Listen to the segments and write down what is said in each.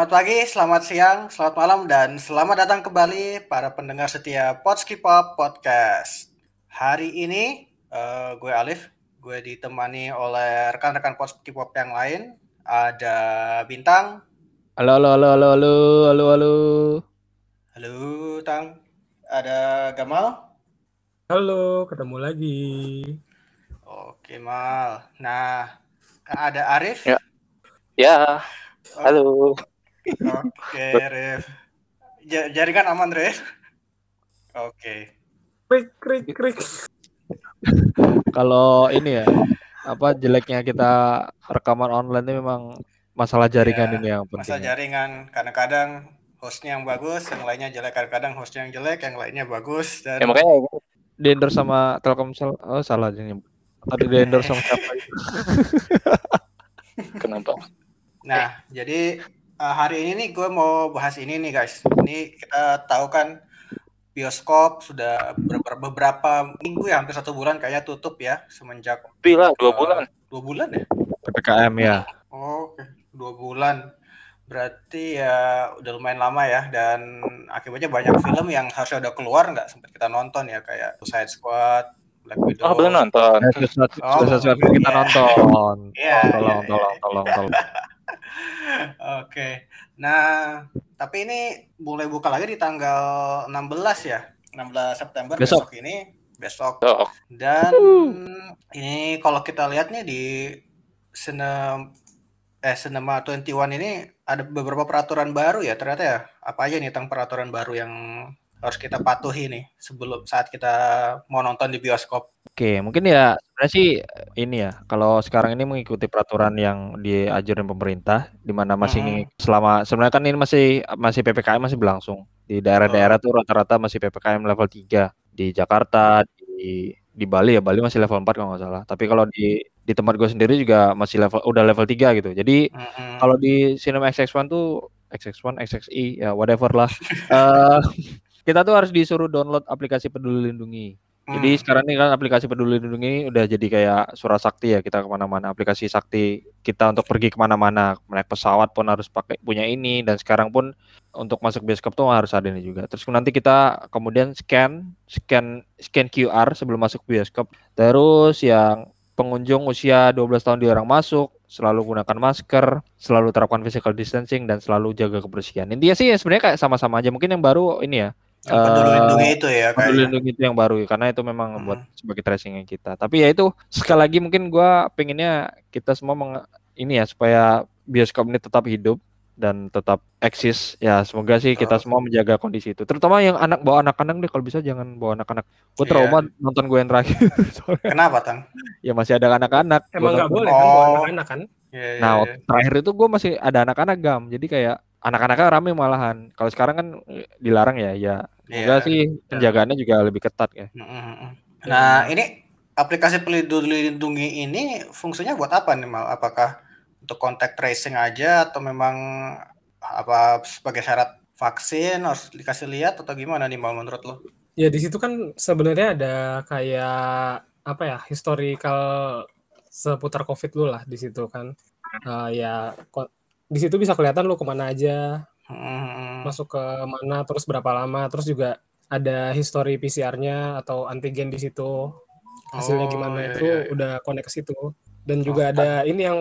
Selamat pagi, selamat siang, selamat malam, dan selamat datang kembali para pendengar setia Potski Pop Podcast. Hari ini uh, gue Alif, gue ditemani oleh rekan-rekan Potski Pop yang lain. Ada Bintang. Halo, halo, halo, halo, halo, halo, halo. Halo, Tang. Ada Gamal. Halo, ketemu lagi. Oke, Mal. Nah, ada Arif. Ya. Ya. Halo. Oke, Ref. jaringan aman, Ref? Oke. Krik, krik, krik. Kalau ini ya, apa jeleknya kita rekaman online ini memang masalah jaringan ya, ini yang penting. Masalah jaringan, kadang-kadang hostnya yang bagus, yang lainnya jelek. Kadang-kadang hostnya yang jelek, yang lainnya bagus. Dan... Ya makanya di endorse sama Telkomsel. Oh salah aja Tadi di endorse sama siapa? Kenapa? Nah, jadi uh, hari ini nih gue mau bahas ini nih guys. Ini kita tahu kan bioskop sudah beberapa minggu ya hampir satu bulan kayaknya tutup ya semenjak Bila dua uh, bulan. Dua bulan ya? ppkm ya. Oh, Oke, dua bulan. Berarti ya udah lumayan lama ya dan akibatnya banyak film yang harusnya udah keluar nggak sempat kita nonton ya kayak Suicide Squad, Black Widow. Oh belum nonton. Oh, Suicide Squad kita nonton. Iya. Tolong, tolong, tolong, tolong. Oke. Nah, tapi ini mulai buka lagi di tanggal 16 ya. 16 September besok, besok ini besok. Oh. Dan ini kalau kita lihat nih di Cinema eh Cinema 21 ini ada beberapa peraturan baru ya ternyata ya. Apa aja nih tentang peraturan baru yang harus kita patuhi nih sebelum saat kita mau nonton di bioskop. Oke, mungkin ya sebenarnya sih ini ya, kalau sekarang ini mengikuti peraturan yang diajurin pemerintah, di mana masih hmm. selama sebenarnya kan ini masih masih PPKM masih berlangsung. Di daerah-daerah tuh rata-rata masih PPKM level 3. Di Jakarta, di di Bali ya, Bali masih level 4 kalau nggak salah. Tapi kalau di di tempat gue sendiri juga masih level udah level 3 gitu. Jadi hmm. kalau di Cinema XX1 tuh XX1, XXI ya whatever lah. uh, kita tuh harus disuruh download aplikasi Peduli Lindungi. Jadi hmm. sekarang ini kan aplikasi Peduli Lindungi udah jadi kayak surat sakti ya kita ke mana-mana. Aplikasi sakti kita untuk pergi ke mana-mana, naik pesawat pun harus pakai punya ini dan sekarang pun untuk masuk bioskop tuh harus ada ini juga. Terus nanti kita kemudian scan, scan, scan QR sebelum masuk bioskop. Terus yang pengunjung usia 12 tahun di orang masuk selalu gunakan masker, selalu terapkan physical distancing dan selalu jaga kebersihan. Intinya sih ya sebenarnya kayak sama-sama aja. Mungkin yang baru ini ya yang peduli uh, lindungi itu ya peduli lindungi itu yang baru ya karena itu memang hmm. buat sebagai tracingnya kita. Tapi ya itu sekali lagi mungkin gue pengennya kita semua meng, ini ya supaya bioskop ini tetap hidup dan tetap eksis. Ya semoga sih kita oh. semua menjaga kondisi itu. Terutama yang anak bawa anak-anak deh kalau bisa jangan bawa anak-anak. Gue iya. trauma yeah. nonton gue yang terakhir. Kenapa tang? Ya masih ada anak-anak. Emang nggak boleh kan bawa anak-anak kan? Yeah, yeah, nah yeah. terakhir itu gue masih ada anak-anak gam. Jadi kayak anak-anaknya rame malahan. Kalau sekarang kan dilarang ya, ya. Enggak yeah. sih penjagaannya juga lebih ketat ya. Nah, ini aplikasi Peduli Lindungi ini fungsinya buat apa nih Mal? Apakah untuk kontak tracing aja atau memang apa sebagai syarat vaksin harus dikasih lihat atau gimana nih Mal menurut lo? Ya di situ kan sebenarnya ada kayak apa ya historical seputar COVID lu lah di situ kan. Uh, ya di situ bisa kelihatan lu ke mana aja hmm. masuk ke mana terus berapa lama terus juga ada history PCR-nya atau antigen di situ hasilnya oh, gimana iya, itu iya. iya. udah connect ke situ dan juga oh, ada kan. ini yang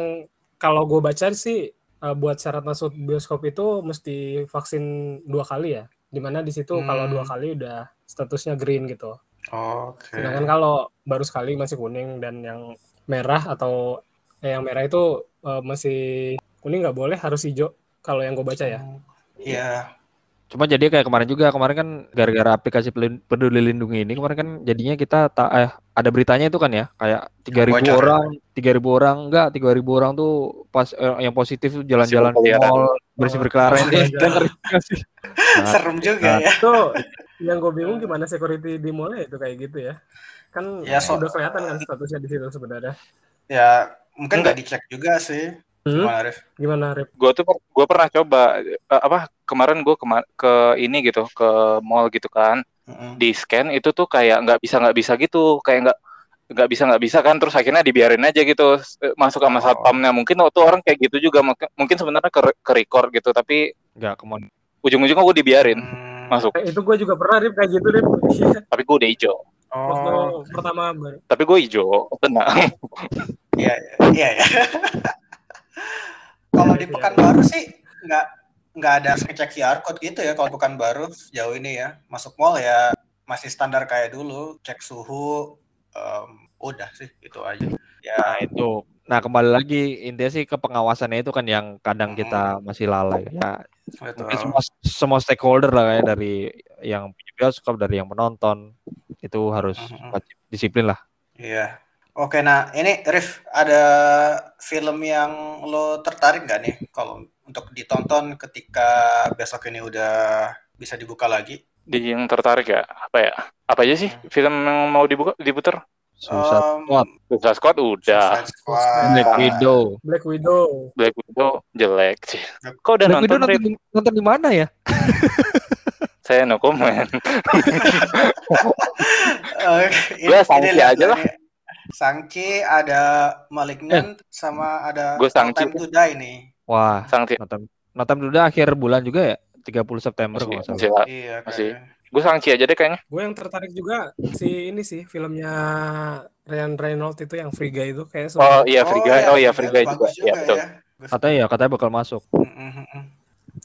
kalau gue baca sih uh, buat syarat masuk bioskop itu mesti vaksin dua kali ya di mana di situ hmm. kalau dua hmm. kali udah statusnya green gitu. Oke. Okay. Sedangkan kalau baru sekali masih kuning dan yang merah atau eh, yang merah itu uh, masih kuning nggak boleh harus hijau kalau yang gue baca ya iya Cuma jadi kayak kemarin juga, kemarin kan gara-gara aplikasi peduli lindungi ini kemarin kan jadinya kita tak eh ada beritanya itu kan ya, kayak tiga ribu orang, tiga ribu orang enggak, tiga ribu orang tuh pas eh, yang positif jalan-jalan ke mall bersih berkeliaran oh, iya. nah, Serem juga nah, ya. Tuh yang gue bingung gimana security di mall itu kayak gitu ya. Kan ya, so, udah kelihatan kan statusnya di situ sebenarnya. Ya, mungkin nggak dicek juga sih. Hmm? Gimana Arif? Gimana Arif? Gue tuh gue pernah coba uh, apa kemarin gue kema ke ini gitu ke mall gitu kan mm-hmm. di scan itu tuh kayak nggak bisa nggak bisa gitu kayak nggak nggak bisa nggak bisa kan terus akhirnya dibiarin aja gitu eh, masuk sama Oh. satpamnya mungkin waktu orang kayak gitu juga mungkin sebenarnya ke, ke record gitu tapi Enggak, kemon. ujung-ujungnya gue dibiarin Hmm. masuk Eh, itu gue juga pernah Rip kayak gitu Rip. Iya, tapi gue udah hijau waktu Oh, pertama baru. tapi gue hijau tenang iya, iya, iya. Kalau di Iya. Pekanbaru sih nggak nggak ada ngecek QR code gitu ya kalau Pekanbaru sejauh ini ya. Masuk mall ya masih standar kayak dulu, cek suhu, em, udah sih itu aja. Ya, Nah, itu. Nah, kembali lagi intinya sih ke pengawasannya itu kan yang kadang kita masih lalai. Ya, betul. semua semua stakeholder lah kayak dari yang punya bioskop, dari yang menonton itu harus Mhm. wajib disiplin lah. Iya. Oke, nah ini Rif, ada film yang lo tertarik nggak nih kalau untuk ditonton ketika besok ini udah bisa dibuka lagi? di yang tertarik ya apa ya apa aja sih film yang mau dibuka diputer Susah. Em, Squad. Suicide Squad udah Suicide Squad. Black Widow. Black Widow. Black Widow jelek sih kok udah Black Widow nonton nonton, Rip? di, nonton di mana ya? saya no comment Eh, ini lihat aja lah. Nih. Shang-Chi ada Malignant sama ada Gua No Shang-Chi Time to Die nih. Wah, sang nonton nonton udah akhir bulan juga ya? 30 September kalau nggak salah. Iya, Masih. gue sangci aja deh kayaknya Gue yang tertarik juga si ini sih filmnya Ryan Reynolds itu yang Free Guy itu kayak oh iya free guy oh iya free guy juga iya betul ya. Katanya ya, katanya bakal masuk. Mm-mm.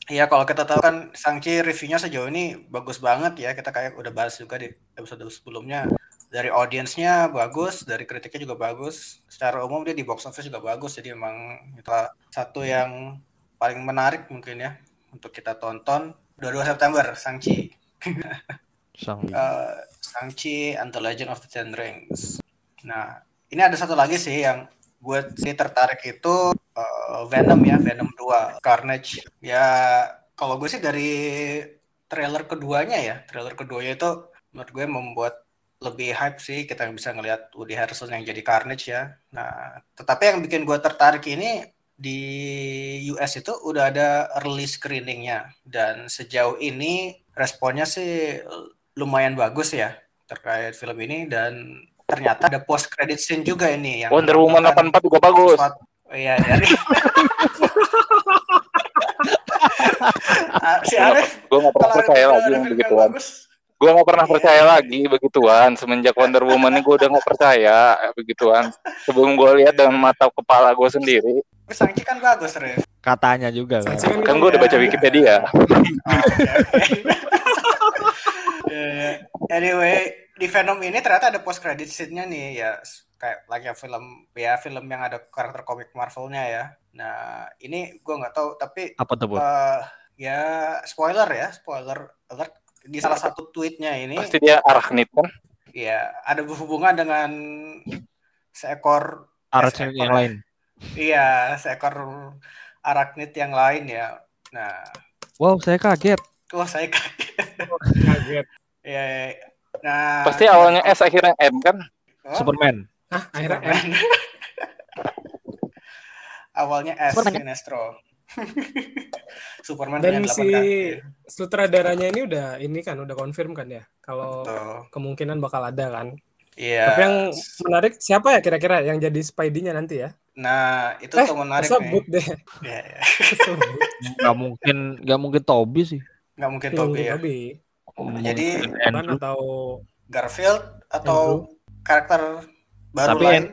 Iya kalau kita tahu kan Shang-Chi reviewnya sejauh ini bagus banget ya. Kita kayak udah bahas juga di episode sebelumnya. Dari audiensnya bagus dari kritiknya juga bagus. Secara umum dia di box office juga bagus. Jadi emang itu satu yang paling menarik mungkin ya untuk kita tonton. 22 September Shang-Chi. Sang Eh, Shang-Chi and the Legend of the Ten Rings. Nah, ini ada satu lagi sih yang gue sih tertarik itu eh, Venom ya, Venom 2, Carnage. Ya, kalau gue sih dari trailer keduanya ya, trailer keduanya itu menurut gue membuat lebih hype sih kita bisa ngelihat Woody Harrelson yang jadi Carnage ya. Nah, tetapi yang bikin gue tertarik ini di US itu udah ada early screeningnya dan sejauh ini responnya sih lumayan bagus ya terkait film ini dan ternyata ada post credit scene juga ini yang Wonder Woman menampilkan 84 juga bagus suatu- Iya dari Ah, si Arif gue gak pernah percaya lagi yang begituan bagus, gue gak pernah Iya. percaya lagi begituan semenjak Wonder Woman ini gue udah gak percaya begituan sebelum gue lihat dengan mata kepala gue sendiri Shang-Chi kan bagus Rif. katanya juga kan. Kan gue udah baca. Wikipedia Oh, oke. Eh, anyway, di Venom ini ternyata ada post credit scene-nya nih ya kayak like ya film ya film yang ada karakter komik Marvel-nya ya. Nah, ini gue nggak tahu tapi Apa tuh, eh, ya spoiler ya, spoiler alert di salah satu tweetnya ini pasti dia arachnid kan ya ada berhubungan dengan seekor Arachnid seekor yang ya. lain. Iya, seekor arachnid yang lain ya. Nah, Wow, saya kaget. wah saya kaget. kaget. Ya, ya. nah pasti awalnya S akhirnya M kan Oh, Superman. Ah, akhirnya M. Superman. Awalnya S Superman. Sinestro. Superman Dan si sutradaranya ini udah ini kan udah confirm kan ya kalau Betul. kemungkinan bakal ada kan. Iya. Tapi yang menarik siapa ya kira-kira yang jadi Spidey-nya nanti ya? Nah, itu Eh, tuh menarik Sebut nih. deh. Iya, iya. Sebut. Gak mungkin, gak mungkin Toby sih. Nggak mungkin Toby ya. Toby. Jadi, Andrew, atau Garfield atau karakter baru Tapi lain.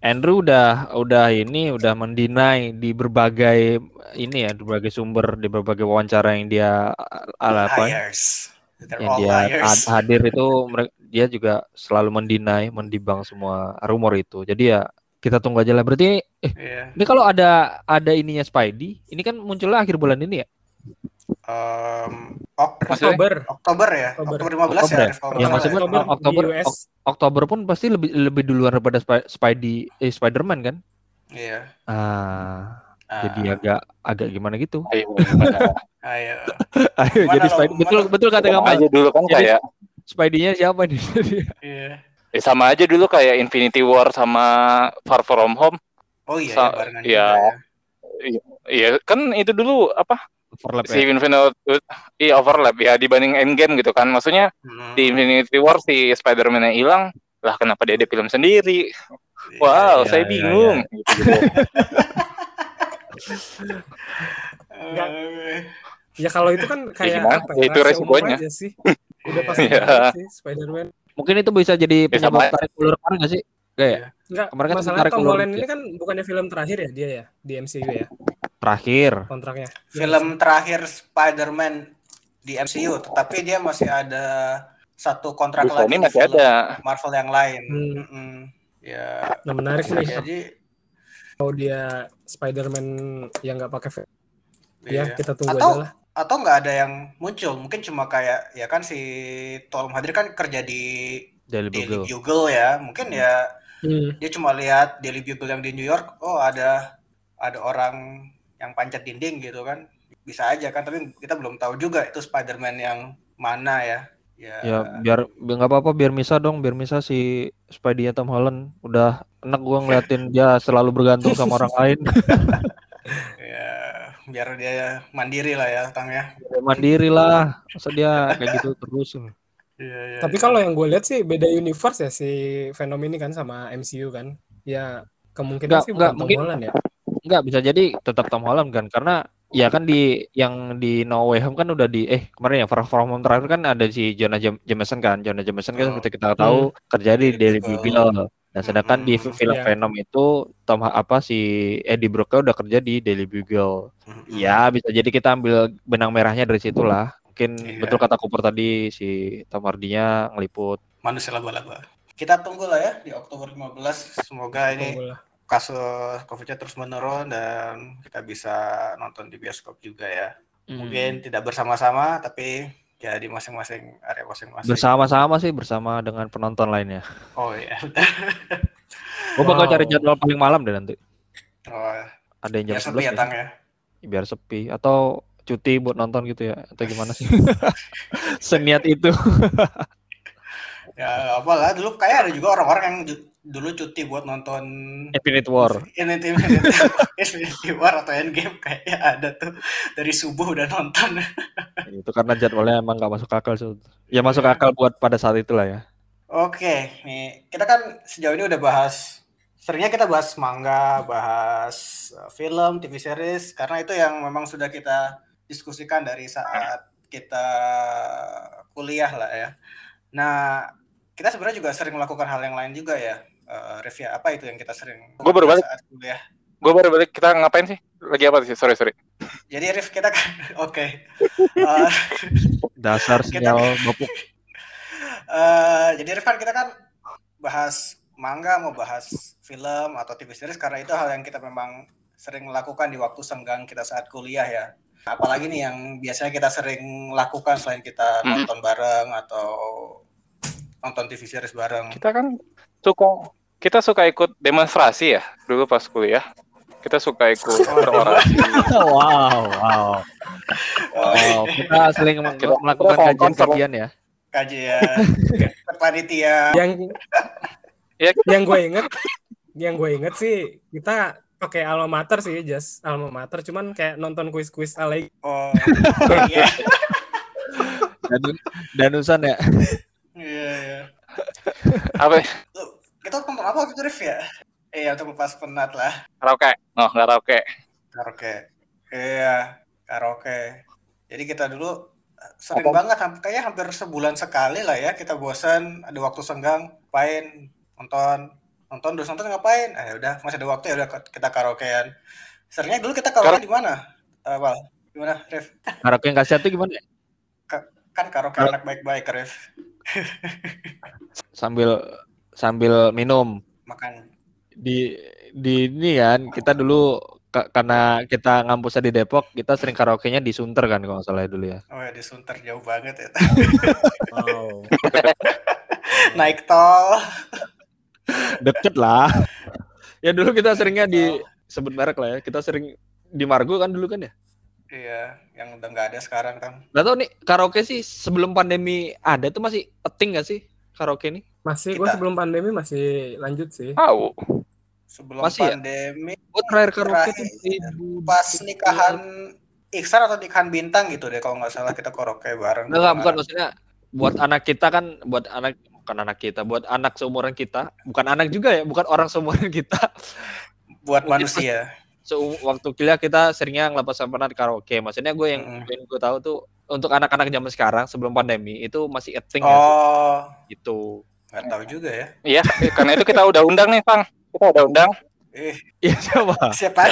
Andrew udah udah ini udah mendinai di berbagai ini ya, di berbagai sumber, di berbagai wawancara yang dia ala apa ya, Liars. They're yang dia liars. had- hadir itu mere- dia juga selalu mendinai, mendibang semua rumor itu. Jadi ya kita tunggu aja lah. Berarti eh, Iya. ini kalau ada ada ininya Spidey, ini kan munculnya akhir bulan ini ya? Em, Ok- Maksudnya? Oktober. Oktober ya. Oktober. Oktober 15 Oktober ya. ya? Kalau Ya, maksudnya salah Oktober, Oktober. Ok- Oktober pun pasti lebih lebih duluan daripada Spi- Spidey eh, Spider-Man kan? Iya. Ah, Ah, jadi agak agak gimana gitu. ayo Ayo. Ayo jadi? Spidey betul betul kata Gamal. aja dulu kan Jadi- kayak Spidey-nya siapa nih? Iya. eh, sama aja dulu kayak Infinity War sama Far From Home Oh iya, Sa- ya, barengan iya. juga ya. Iya kan itu dulu apa Overlap si ya. Infinity iya overlap ya dibanding Endgame gitu kan maksudnya Hmm. di Infinity War si Spider-Man yang hilang lah kenapa dia ada film sendiri Iya, wow iya, saya iya, bingung gitu gitu Eh, Ya kalau itu kan kayak gimana? apa Ya, itu rahasia umum resikonya. sih. Udah pasti Iya. banget sih Spider-Man. Mungkin itu bisa jadi Ya, penyebab tarik ulur kemarin nggak sih? Gak ya? Enggak, Kemarin kan tarik Tom ulur Holland dia. ini kan bukannya film terakhir ya dia ya di MCU ya Terakhir. kontraknya. film terakhir Spider-Man di MCU, tetapi dia masih ada satu kontrak Bruce lagi di masih ada Marvel yang lain. Hmm. Mm-mm. Ya, Nah menarik nih jadi kalau dia Spider-Man yang nggak pakai ve- iya. ya kita tunggu Atau- aja lah. atau nggak ada yang muncul, mungkin cuma kayak ya kan si Tom Hadir kan kerja di Daily Daily Bugle. Bugle ya, mungkin ya Hmm. dia cuma lihat Daily Bugle yang di New York, oh ada ada orang yang panjat dinding gitu kan, bisa aja kan, tapi kita belum tahu juga itu Spider-Man yang mana ya. Ya, Ya biar bi- nggak apa-apa biar misah dong, biar misah si Spidey-nya Tom Holland. Udah enak gua ngeliatin dia selalu bergantung sama orang lain. ya biar dia mandiri lah ya tangnya. Dia mandiri lah. Masa dia kayak gitu terus. Iya, iya, Tapi iya. kalau yang gue lihat sih beda universe ya si Venom ini kan sama MCU kan. Ya kemungkinan Nggak- sih nggak, bukan Tom mungkin- Holland ya. Enggak bisa jadi tetap Tom Holland kan karena ya kan di yang di No Way Home kan udah di eh kemarin ya Far From Home terakhir kan ada si Jonah Jam- Jameson kan Jonah Jameson kan Oh. seperti kita tahu kerja di Daily Bugle. Bugle nah sedangkan di Mm-mm. film Iya. Venom itu Tom apa si Eddie Brock udah kerja di Daily Bugle Mm-mm. ya bisa jadi kita ambil benang merahnya dari situlah mungkin Iya. betul kata Cooper tadi si Tom Hardy-nya ngeliput manusia laba-laba. Kita tunggu lah ya di Oktober 15. Semoga ini Tunggu lah. Kasus COVID-nya terus menurun dan kita bisa nonton di bioskop juga ya. Mungkin tidak bersama-sama tapi ya di masing-masing area masing-masing. bersama-sama sih bersama dengan penonton lainnya Oh iya. gue bakal Wow. cari jadwal paling malam deh nanti Oh, ada yang jam sepi 11 ya ya. Tang ya. biar sepi atau cuti buat nonton gitu ya atau gimana sih seniat itu Ya apalah. Dulu kayak ada juga orang-orang yang dulu cuti buat nonton Infinite War. Infinity, Infinity War atau Endgame kayaknya ada tuh. Dari subuh udah nonton. itu karena jadwalnya emang nggak masuk akal sih. Ya masuk akal buat pada saat itulah ya. Oke, nih. Kita kan sejauh ini udah bahas seringnya kita bahas manga, bahas uh, film, TV series. Karena itu yang memang sudah kita diskusikan dari saat kita kuliah lah ya. Nah, kita sebenarnya juga sering melakukan hal yang lain juga ya. Uh, Revia, apa itu yang kita sering Gua baru balik. saat kuliah? gue baru balik kita ngapain sih lagi apa sih sorry sorry Jadi Rif kita kan oke. Uh, dasar sinyal bapuk Eh, jadi Rifan kita kan bahas manga mau bahas film atau TV series karena itu hal yang kita memang sering lakukan di waktu senggang kita saat kuliah ya. Apalagi nih yang biasanya kita sering lakukan selain kita Hmm. nonton bareng atau nonton TV series bareng. kita kan suka kita suka ikut demonstrasi ya dulu pas kuliah kita suka ikut berorasi wow wow Oh, wow kita sering Kita- melakukan kita kajian-kajian ya kajian, panitia. Yang Ya. yang gue inget, yang gue inget sih kita pakai alma mater sih, just alma mater. Cuman kayak nonton kuis-kuis ala Oh, iya, dan danusan ya iya, iya. apa Kita nonton apa waktu itu Rif ya? Iya, untuk lepas penat lah. karaoke oh karaoke Karaoke. Iya, karaoke. Jadi kita dulu eh, sering Apa? banget, kayaknya hampir sebulan sekali lah ya kita bosan, ada waktu senggang, ngapain, nonton, nonton, terus nonton ngapain? Ah, ya udah, masih ada waktu ya udah kita karaokean. Seringnya dulu kita karaoke di mana? Eh, Wal, di mana, Rif? karaoke yang kasihan tuh gimana ya? Kan karaoke Kar- anak baik-baik, Rif. Sambil sambil minum Makan. di di ini kan kita dulu ka- karena kita ngampusnya di Depok kita sering karaoke-nya di Sunter kan kalau nggak salah dulu ya Oh ya, di Sunter jauh banget ya. Wow. Naik tol. deket lah ya dulu kita seringnya di sebut merek lah ya kita sering di Margo kan dulu kan ya Iya, yang udah nggak ada sekarang kan. Gak tau nih karaoke sih sebelum pandemi ada tuh masih eting gak sih karaoke nih Masih gue sebelum pandemi masih lanjut sih. tahu Sebelum Masih ya? pandemi, gue terakhir karaoke tuh Terakhir. 2000 pas nikahan Iksan atau nikahan Bintang gitu deh kalau nggak salah kita karaoke bareng. Enggak, enggak, bukan maksudnya buat anak kita kan buat anak bukan anak kita, buat anak seumuran kita, bukan anak juga ya, bukan orang seumuran kita. Buat Mungkin manusia. So, waktu kuliah kita seringnya ngelepas pernah di karaoke. Maksudnya gue yang yang gue tahu tuh untuk anak-anak zaman sekarang sebelum pandemi itu masih a thing ya, Oh, gitu. nggak tahu juga ya. Iya, karena itu kita udah undang nih, Bang. Kita udah undang. Eh, Iya siapa? siapa?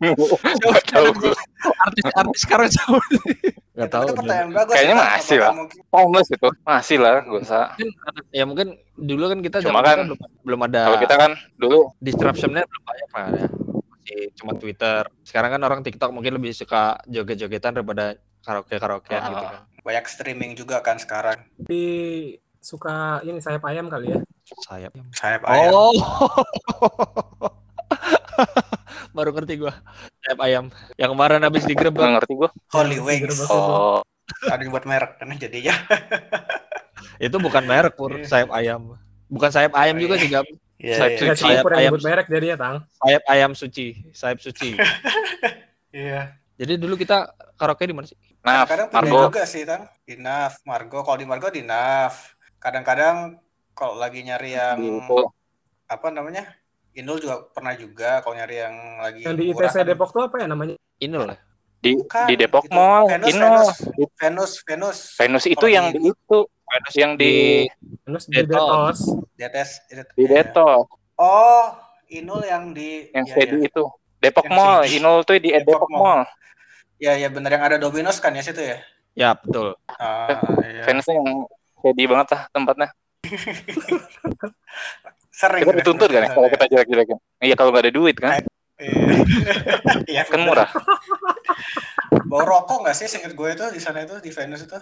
Nggak tahu gue. Artis-artis sekarang siapa? Gak tahu. Itu deh. pertanyaan bagus. Kayaknya ya, masih lah. mungkin- Timeless itu. Masih lah, gak usah. Ya mungkin dulu kan kita Cuma kan, belum, belum ada Kalau kita kan dulu disruptionnya belum banyak kan ya. Masih cuma Twitter. Sekarang kan orang TikTok mungkin lebih suka joget-jogetan daripada karaoke-karaokean Ah. gitu kan. banyak streaming juga kan sekarang. Tapi suka ini sayap ayam kali ya. Sayap. Sayap ayam. Oh. Baru ngerti gua. Sayap ayam. Yang kemarin habis digerebek. ngerti gue. Holy Wings. Oh, Ada buat merek kan jadinya. Itu bukan merek pur, Iya. sayap ayam. Bukan sayap ayam juga sih, Gam. Iya, Sayap iya. Nggak Sayap ayam. merek jadinya tang. Sayap ayam suci, sayap suci. Iya. Jadi dulu kita karaoke di mana sih? nah, Kadang pindah Margo. juga sih, Tang. Di NAF, Margo. Kalau di Margo di NAF. Kadang-kadang kalau lagi nyari yang Gitu. apa namanya? Inul juga pernah juga kalau nyari yang lagi Yang di ITC kan. Depok tuh apa ya namanya? Inul ya? Di, Bukan, di Depok itu Mall, Venus, Ino. Venus, Venus, Venus. Venus itu Kalau yang di- di itu, yang di Terus di Detos. Detos. Di atas di iya. Detok, Oh, Inul yang di yang ya, steady ya. itu. Depok Yang Mall, steady. Inul tuh di Depok Depok Mall. Mall. Ya, ya bener yang ada Dominos kan ya situ ya. Ya, betul. Ah, iya. Venusnya yang steady banget lah tempatnya. Sering. Kita dituntut kan ya kalau kita jelek-jelekin. Iya kalau nggak ada duit kan, Iya. Iya, kan murah. Bau rokok nggak sih seinget gue itu di sana itu di Venus itu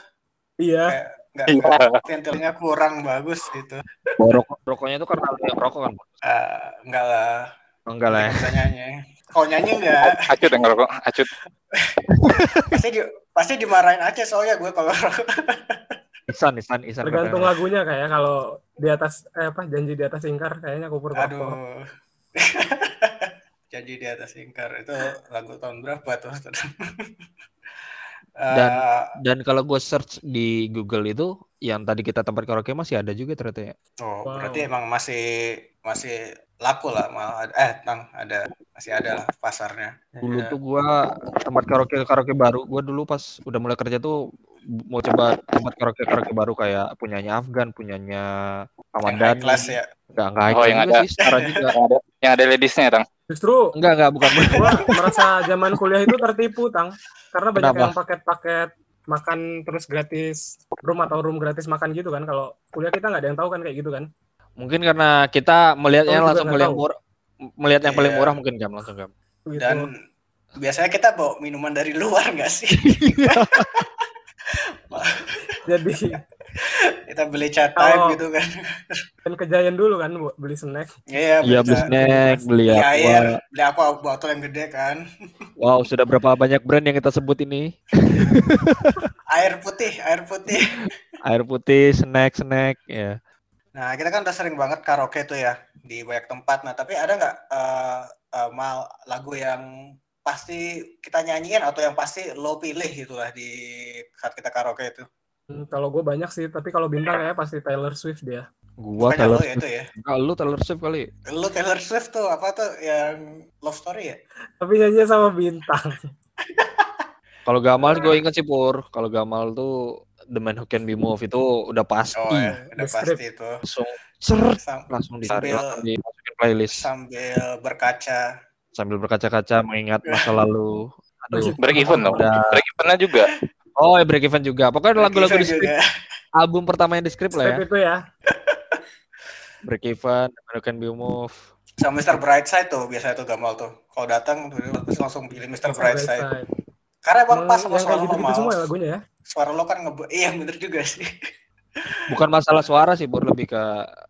Iya. kayak nggak Iya. nggak- ventilnya kurang bagus gitu. Rokok, rokoknya itu karena lu yang rokok kan? Ah, enggak lah. Enggak lah ya. Bisa nyanyi. Kalau nyanyi enggak, Acut yang ngerokok, acut. pasti di, pasti dimarahin aja soalnya gue kalau rokok. Isan, Isan, Isan. Tergantung katanya. lagunya kayak kalau di atas eh, apa janji di atas ingkar kayaknya kupur rokok. Aduh. Janji di atas ingkar itu lagu tahun berapa tuh? Dan- Eh, Dan kalau gue search di Google itu, yang tadi kita tempat karaoke masih ada juga ternyata ya. oh, Wow. berarti emang masih masih laku lah mal eh tang ada masih ada lah pasarnya. Dulu Ya. tuh gua tempat karaoke karaoke baru. Gua dulu pas udah mulai kerja tuh mau coba tempat karaoke karaoke baru kayak punyanya Afgan, punyanya Ahmad high Dhani. ya. Enggak, enggak high Oh, yang ada. sih, juga. Yang ada, ladiesnya Tang. Justru Enggak, enggak, bukan. gua merasa zaman kuliah itu tertipu tang karena banyak Kenapa? yang paket-paket makan terus gratis room atau room gratis makan gitu kan kalau kuliah kita nggak ada yang tahu kan kayak gitu kan Mungkin karena kita melihatnya Oh, langsung melihat murah, melihat yang paling Iya. murah mungkin kan langsung kan. gitu. Dan biasanya kita bawa minuman dari luar nggak sih? jadi kita beli chat time Kalau- gitu kan. dan kejayan dulu kan buat beli snack Iya, Iya, beli chat- snack, beli beli air, apa. beli aqua botol yang gede kan. Wow, sudah berapa banyak brand yang kita sebut ini? Air putih, air putih. Air putih, snack, snack, ya. Nah, kita kan udah sering banget karaoke tuh ya di banyak tempat. Nah, tapi ada nggak eh, eh, mal lagu yang pasti kita nyanyiin atau yang pasti lo pilih gitulah di saat kita karaoke itu? Hmm, kalau gue banyak sih tapi kalau bintang ya pasti Taylor Swift dia Gua Bukannya Taylor lo ya Swift. itu ya? Enggak, lu Taylor Swift kali. Lo Taylor Swift tuh apa tuh yang love story ya? tapi nyanyi sama bintang Kalau Gamal gue inget sih Pur. Kalau Gamal tuh The Man Who Can Be Moved itu udah pasti. Oh ya, udah pasti itu. Langsung seret Sam- langsung ditarik Sambil- langsung dimasukin playlist sambil berkaca. sambil berkaca-kaca mengingat masa lalu. Aduh. Break even dong. Break evennya juga. Oh, ya break even juga. Pokoknya lagu-lagu di script, juga. album pertama yang di script lah ya. Script itu ya Break even, The Man Who Can Be Moved. Sama Mr. Brightside tuh biasanya tuh Gamal tuh. Kalau datang langsung pilih Mr. Brightside. Brightside. Karena emang pas sama suara kayak lo Mal. semua ya lagunya ya Suara lo kan nge Iya bener juga sih. Bukan masalah suara sih, Pur. Lebih ke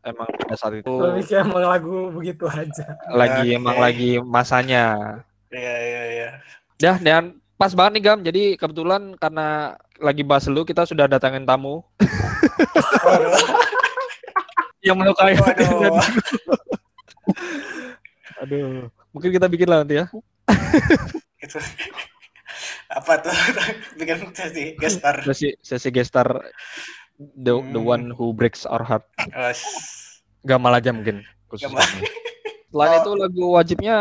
emang pada saat itu lebih kayak emang lagu begitu aja lagi Oke. emang lagi masanya. Iya iya iya. Dah, dan pas banget nih Gam. Jadi kebetulan karena lagi bahas lu, kita sudah datangin tamu yang melukai. Aduh, mungkin kita bikin lah nanti ya. itu apa tuh bikin sesi gestar Sesi sesi gestar the the Hmm. one who breaks our heart. Gamal aja mungkin Gamal. Selain Oh. itu lagu wajibnya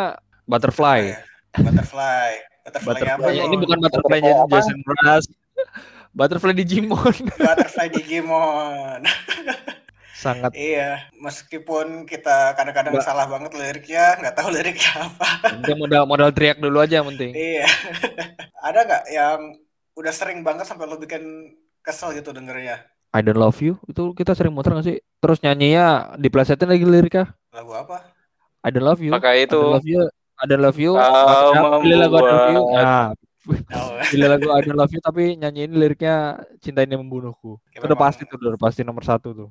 Butterfly. Ya, Butterfly. Apa ini bukan Butterfly apa? Jason Mraz. Butterfly Digimon. Butterfly Digimon. Sangat iya, meskipun kita kadang-kadang Mbak. salah banget liriknya, nggak tahu liriknya apa. penting modal modal teriak dulu aja yang penting. Iya. Ada nggak yang udah sering banget sampai lo bikin kesel gitu dengernya? I don't love you itu kita sering muter gak sih? Terus nyanyinya diplesetin lagi liriknya. Lagu apa? I don't love you. Pakai I don't itu love you. I don't love you. Pilih lagu I don't love you. Nah, pilih lagu I don't love you tapi nyanyiin liriknya cinta ini membunuhku. Itu udah pasti tuh, udah pasti nomor satu tuh.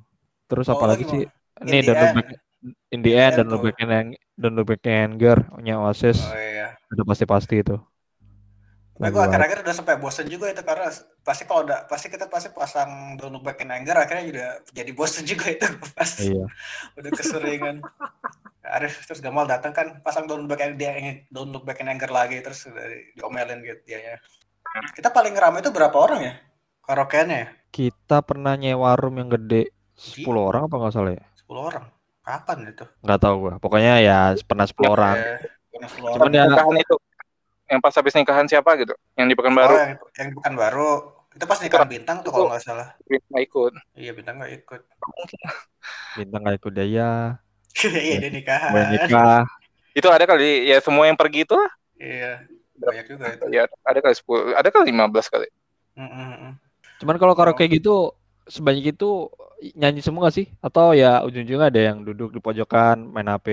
Terus Oh, apa lagi ini sih? Ini Don't Look. Back in the end, Look tuh. Back in Don't Look Back in Anger, nya Oasis. Oh iya. Udah pasti-pasti itu. Tapi Lagu gue akhir-akhir udah sampai bosen juga itu karena pasti kalau udah pasti kita pasti pasang Don't Look Back in Anger akhirnya juga jadi bosen juga itu pas Iya. udah keseringan. Arif terus Gamal datang kan pasang Look Back dia Look Back in Anger lagi terus di- diomelin gitu dia Kita paling ramai itu berapa orang ya? Karaokeannya ya? Kita pernah nyewa room yang gede 10 orang apa nggak salah ya? 10 orang. Kapan itu? Nggak tahu gua. Pokoknya ya pernah 10 orang. Eh, pernah 10 Cuman orang. ya nikahan itu yang pas habis nikahan siapa gitu yang di Oh, Pekanbaru yang, yang bukan baru. Itu pas nikahan bintang tuh kalau nggak salah. nggak ikut Iya bintang nggak ikut. bintang nggak ikut daya, Iya dia nikahan. gue nikah. itu ada kali ya semua yang pergi itu lah Iya banyak juga itu. ya ada kali 10 ada kali 15 kali Mm, mm. Cuman kalau karaoke gitu sebanyak itu nyanyi semua nggak sih? Atau ya ujung-ujungnya ada yang duduk di pojokan main HP?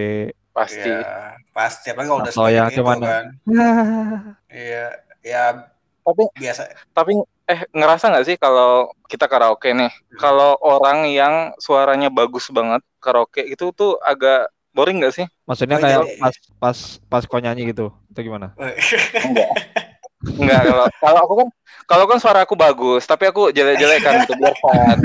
pasti Iya, pasti. Apalagi kalau udah ya sebanyak itu gimana? kan. Iya, ya tapi biasa. tapi eh ngerasa nggak sih kalau kita karaoke nih? Kalau orang yang suaranya bagus banget karaoke itu tuh agak boring nggak sih? Maksudnya Oh, kayak jadi- pas pas pas kau nyanyi gitu, itu gimana? Enggak. Kalau kalau aku kan kalau kan suara aku bagus tapi aku jelek-jelekan gitu biar fun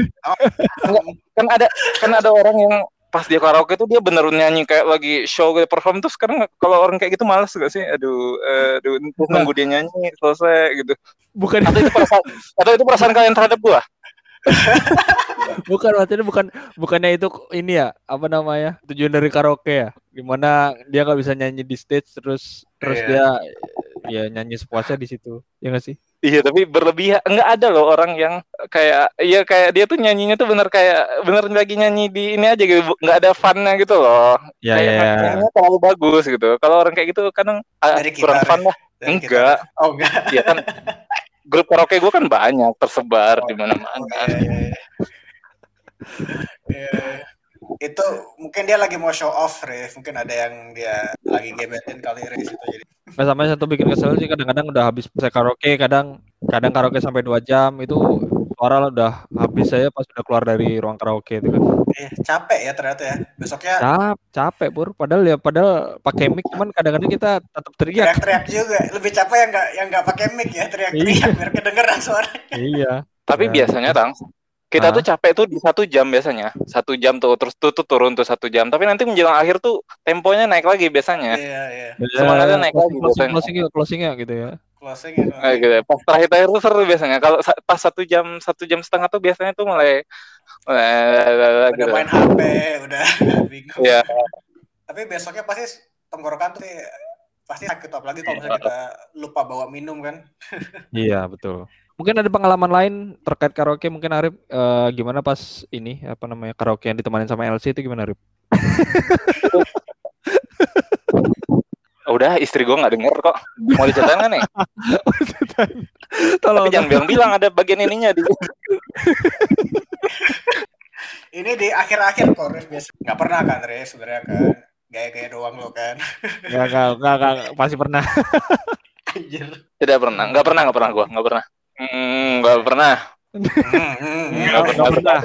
Enggak, kan ada kan ada orang yang pas dia karaoke tuh dia bener nyanyi kayak lagi show gitu perform terus sekarang kalau orang kayak gitu males gak sih? Aduh aduh nunggu dia nyanyi selesai gitu. Bukan. Atau itu perasaan atau itu perasaan kalian terhadap gua? Bukan maksudnya bukan bukannya itu ini ya apa namanya tujuan dari karaoke ya? Gimana dia nggak bisa nyanyi di stage terus terus Iya. dia ya nyanyi sepuasnya di situ ya nggak sih Iya tapi berlebihan enggak ada loh orang yang kayak iya kayak dia tuh nyanyinya tuh bener kayak bener lagi nyanyi di ini aja gitu nggak ada funnya gitu loh ya kayak ya, ya. nyanyinya terlalu bagus gitu kalau orang kayak gitu kadang ah, Dari kita, kurang fun lah Dari Enggak. kita. Oh enggak. ya kan grup karaoke gue kan banyak tersebar Oh, di mana-mana Iya, iya, iya. Iya. Itu mungkin dia lagi mau show off, Rif. Mungkin ada yang dia lagi gebetin kali Rif itu jadi. Sampai satu bikin kesel sih kadang-kadang udah habis saya karaoke kadang kadang karaoke sampai dua jam itu suara udah habis saya pas udah keluar dari ruang karaoke itu kan Eh, capek ya ternyata ya. Besoknya Cap, capek pur padahal ya padahal pakai mic cuman kadang-kadang kita tetap teriak teriak-teriak juga. Lebih capek yang nggak yang nggak pakai mic ya, teriak-teriak biar kedengeran suara. iya tapi Ya. biasanya tang kita Hah? tuh capek tuh di satu jam biasanya satu jam tuh terus tuh, tuh turun tuh satu jam tapi nanti menjelang akhir tuh temponya naik lagi biasanya Iya, iya. Semangatnya naik lagi closing, biasanya. closing, closing, closingnya gitu ya Closing ya. Kayak gitu. Pas terakhir-terakhir tuh seru biasanya. Kalau sa- pas satu jam satu jam setengah tuh biasanya tuh mulai, mulai Udah gitu. main HP, udah bingung. Iya. Tapi besoknya pasti tenggorokan tuh pasti sakit apalagi kalau misalnya kita lupa bawa minum kan. iya betul mungkin ada pengalaman lain terkait karaoke mungkin Arif eh, gimana pas ini apa namanya karaoke yang ditemanin sama LC itu gimana Arif Udah istri gua nggak denger kok. Mau diceritain kan nih? tolong Tapi jangan bilang-bilang ada bagian ininya di. Ini di akhir-akhir kok Rif biasa. Nggak pernah kan Rif sebenarnya kan. Gaya-gaya doang lo kan. nggak nggak nggak nggak, pasti pernah Anjir. Tidak pernah, nggak pernah, nggak pernah gua, nggak pernah. Hmm, nggak pernah. Hmm, hmm, hmm. Nggak pernah. pernah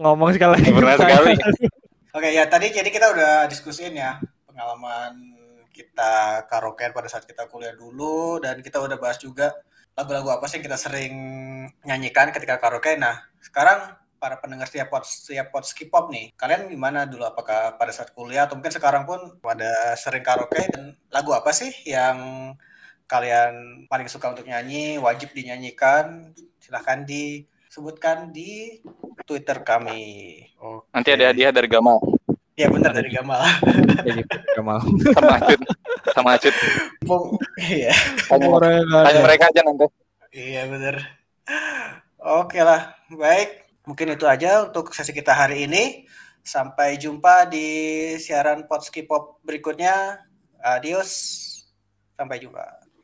ngomong sekali lagi pernah sekali. Oke ya tadi jadi kita udah diskusiin ya pengalaman kita karaokean pada saat kita kuliah dulu dan kita udah bahas juga lagu-lagu apa sih yang kita sering nyanyikan ketika karaoke. Nah sekarang para pendengar setiap pot setiap pot skip pop nih kalian gimana dulu apakah pada saat kuliah atau mungkin sekarang pun pada sering karaoke dan lagu apa sih yang kalian paling suka untuk nyanyi wajib dinyanyikan silahkan di sebutkan di Twitter kami. Oke. Nanti ada hadiah dari Gamal. Ya benar dari Gamal. Jadi Gamal. Sama Acut. Sama Acut. Iya. Tanya, tanya mereka aja nanti. Iya benar. Oke lah, baik. Mungkin itu aja untuk sesi kita hari ini. Sampai jumpa di siaran Potski Pop berikutnya. Adios. Sampai jumpa.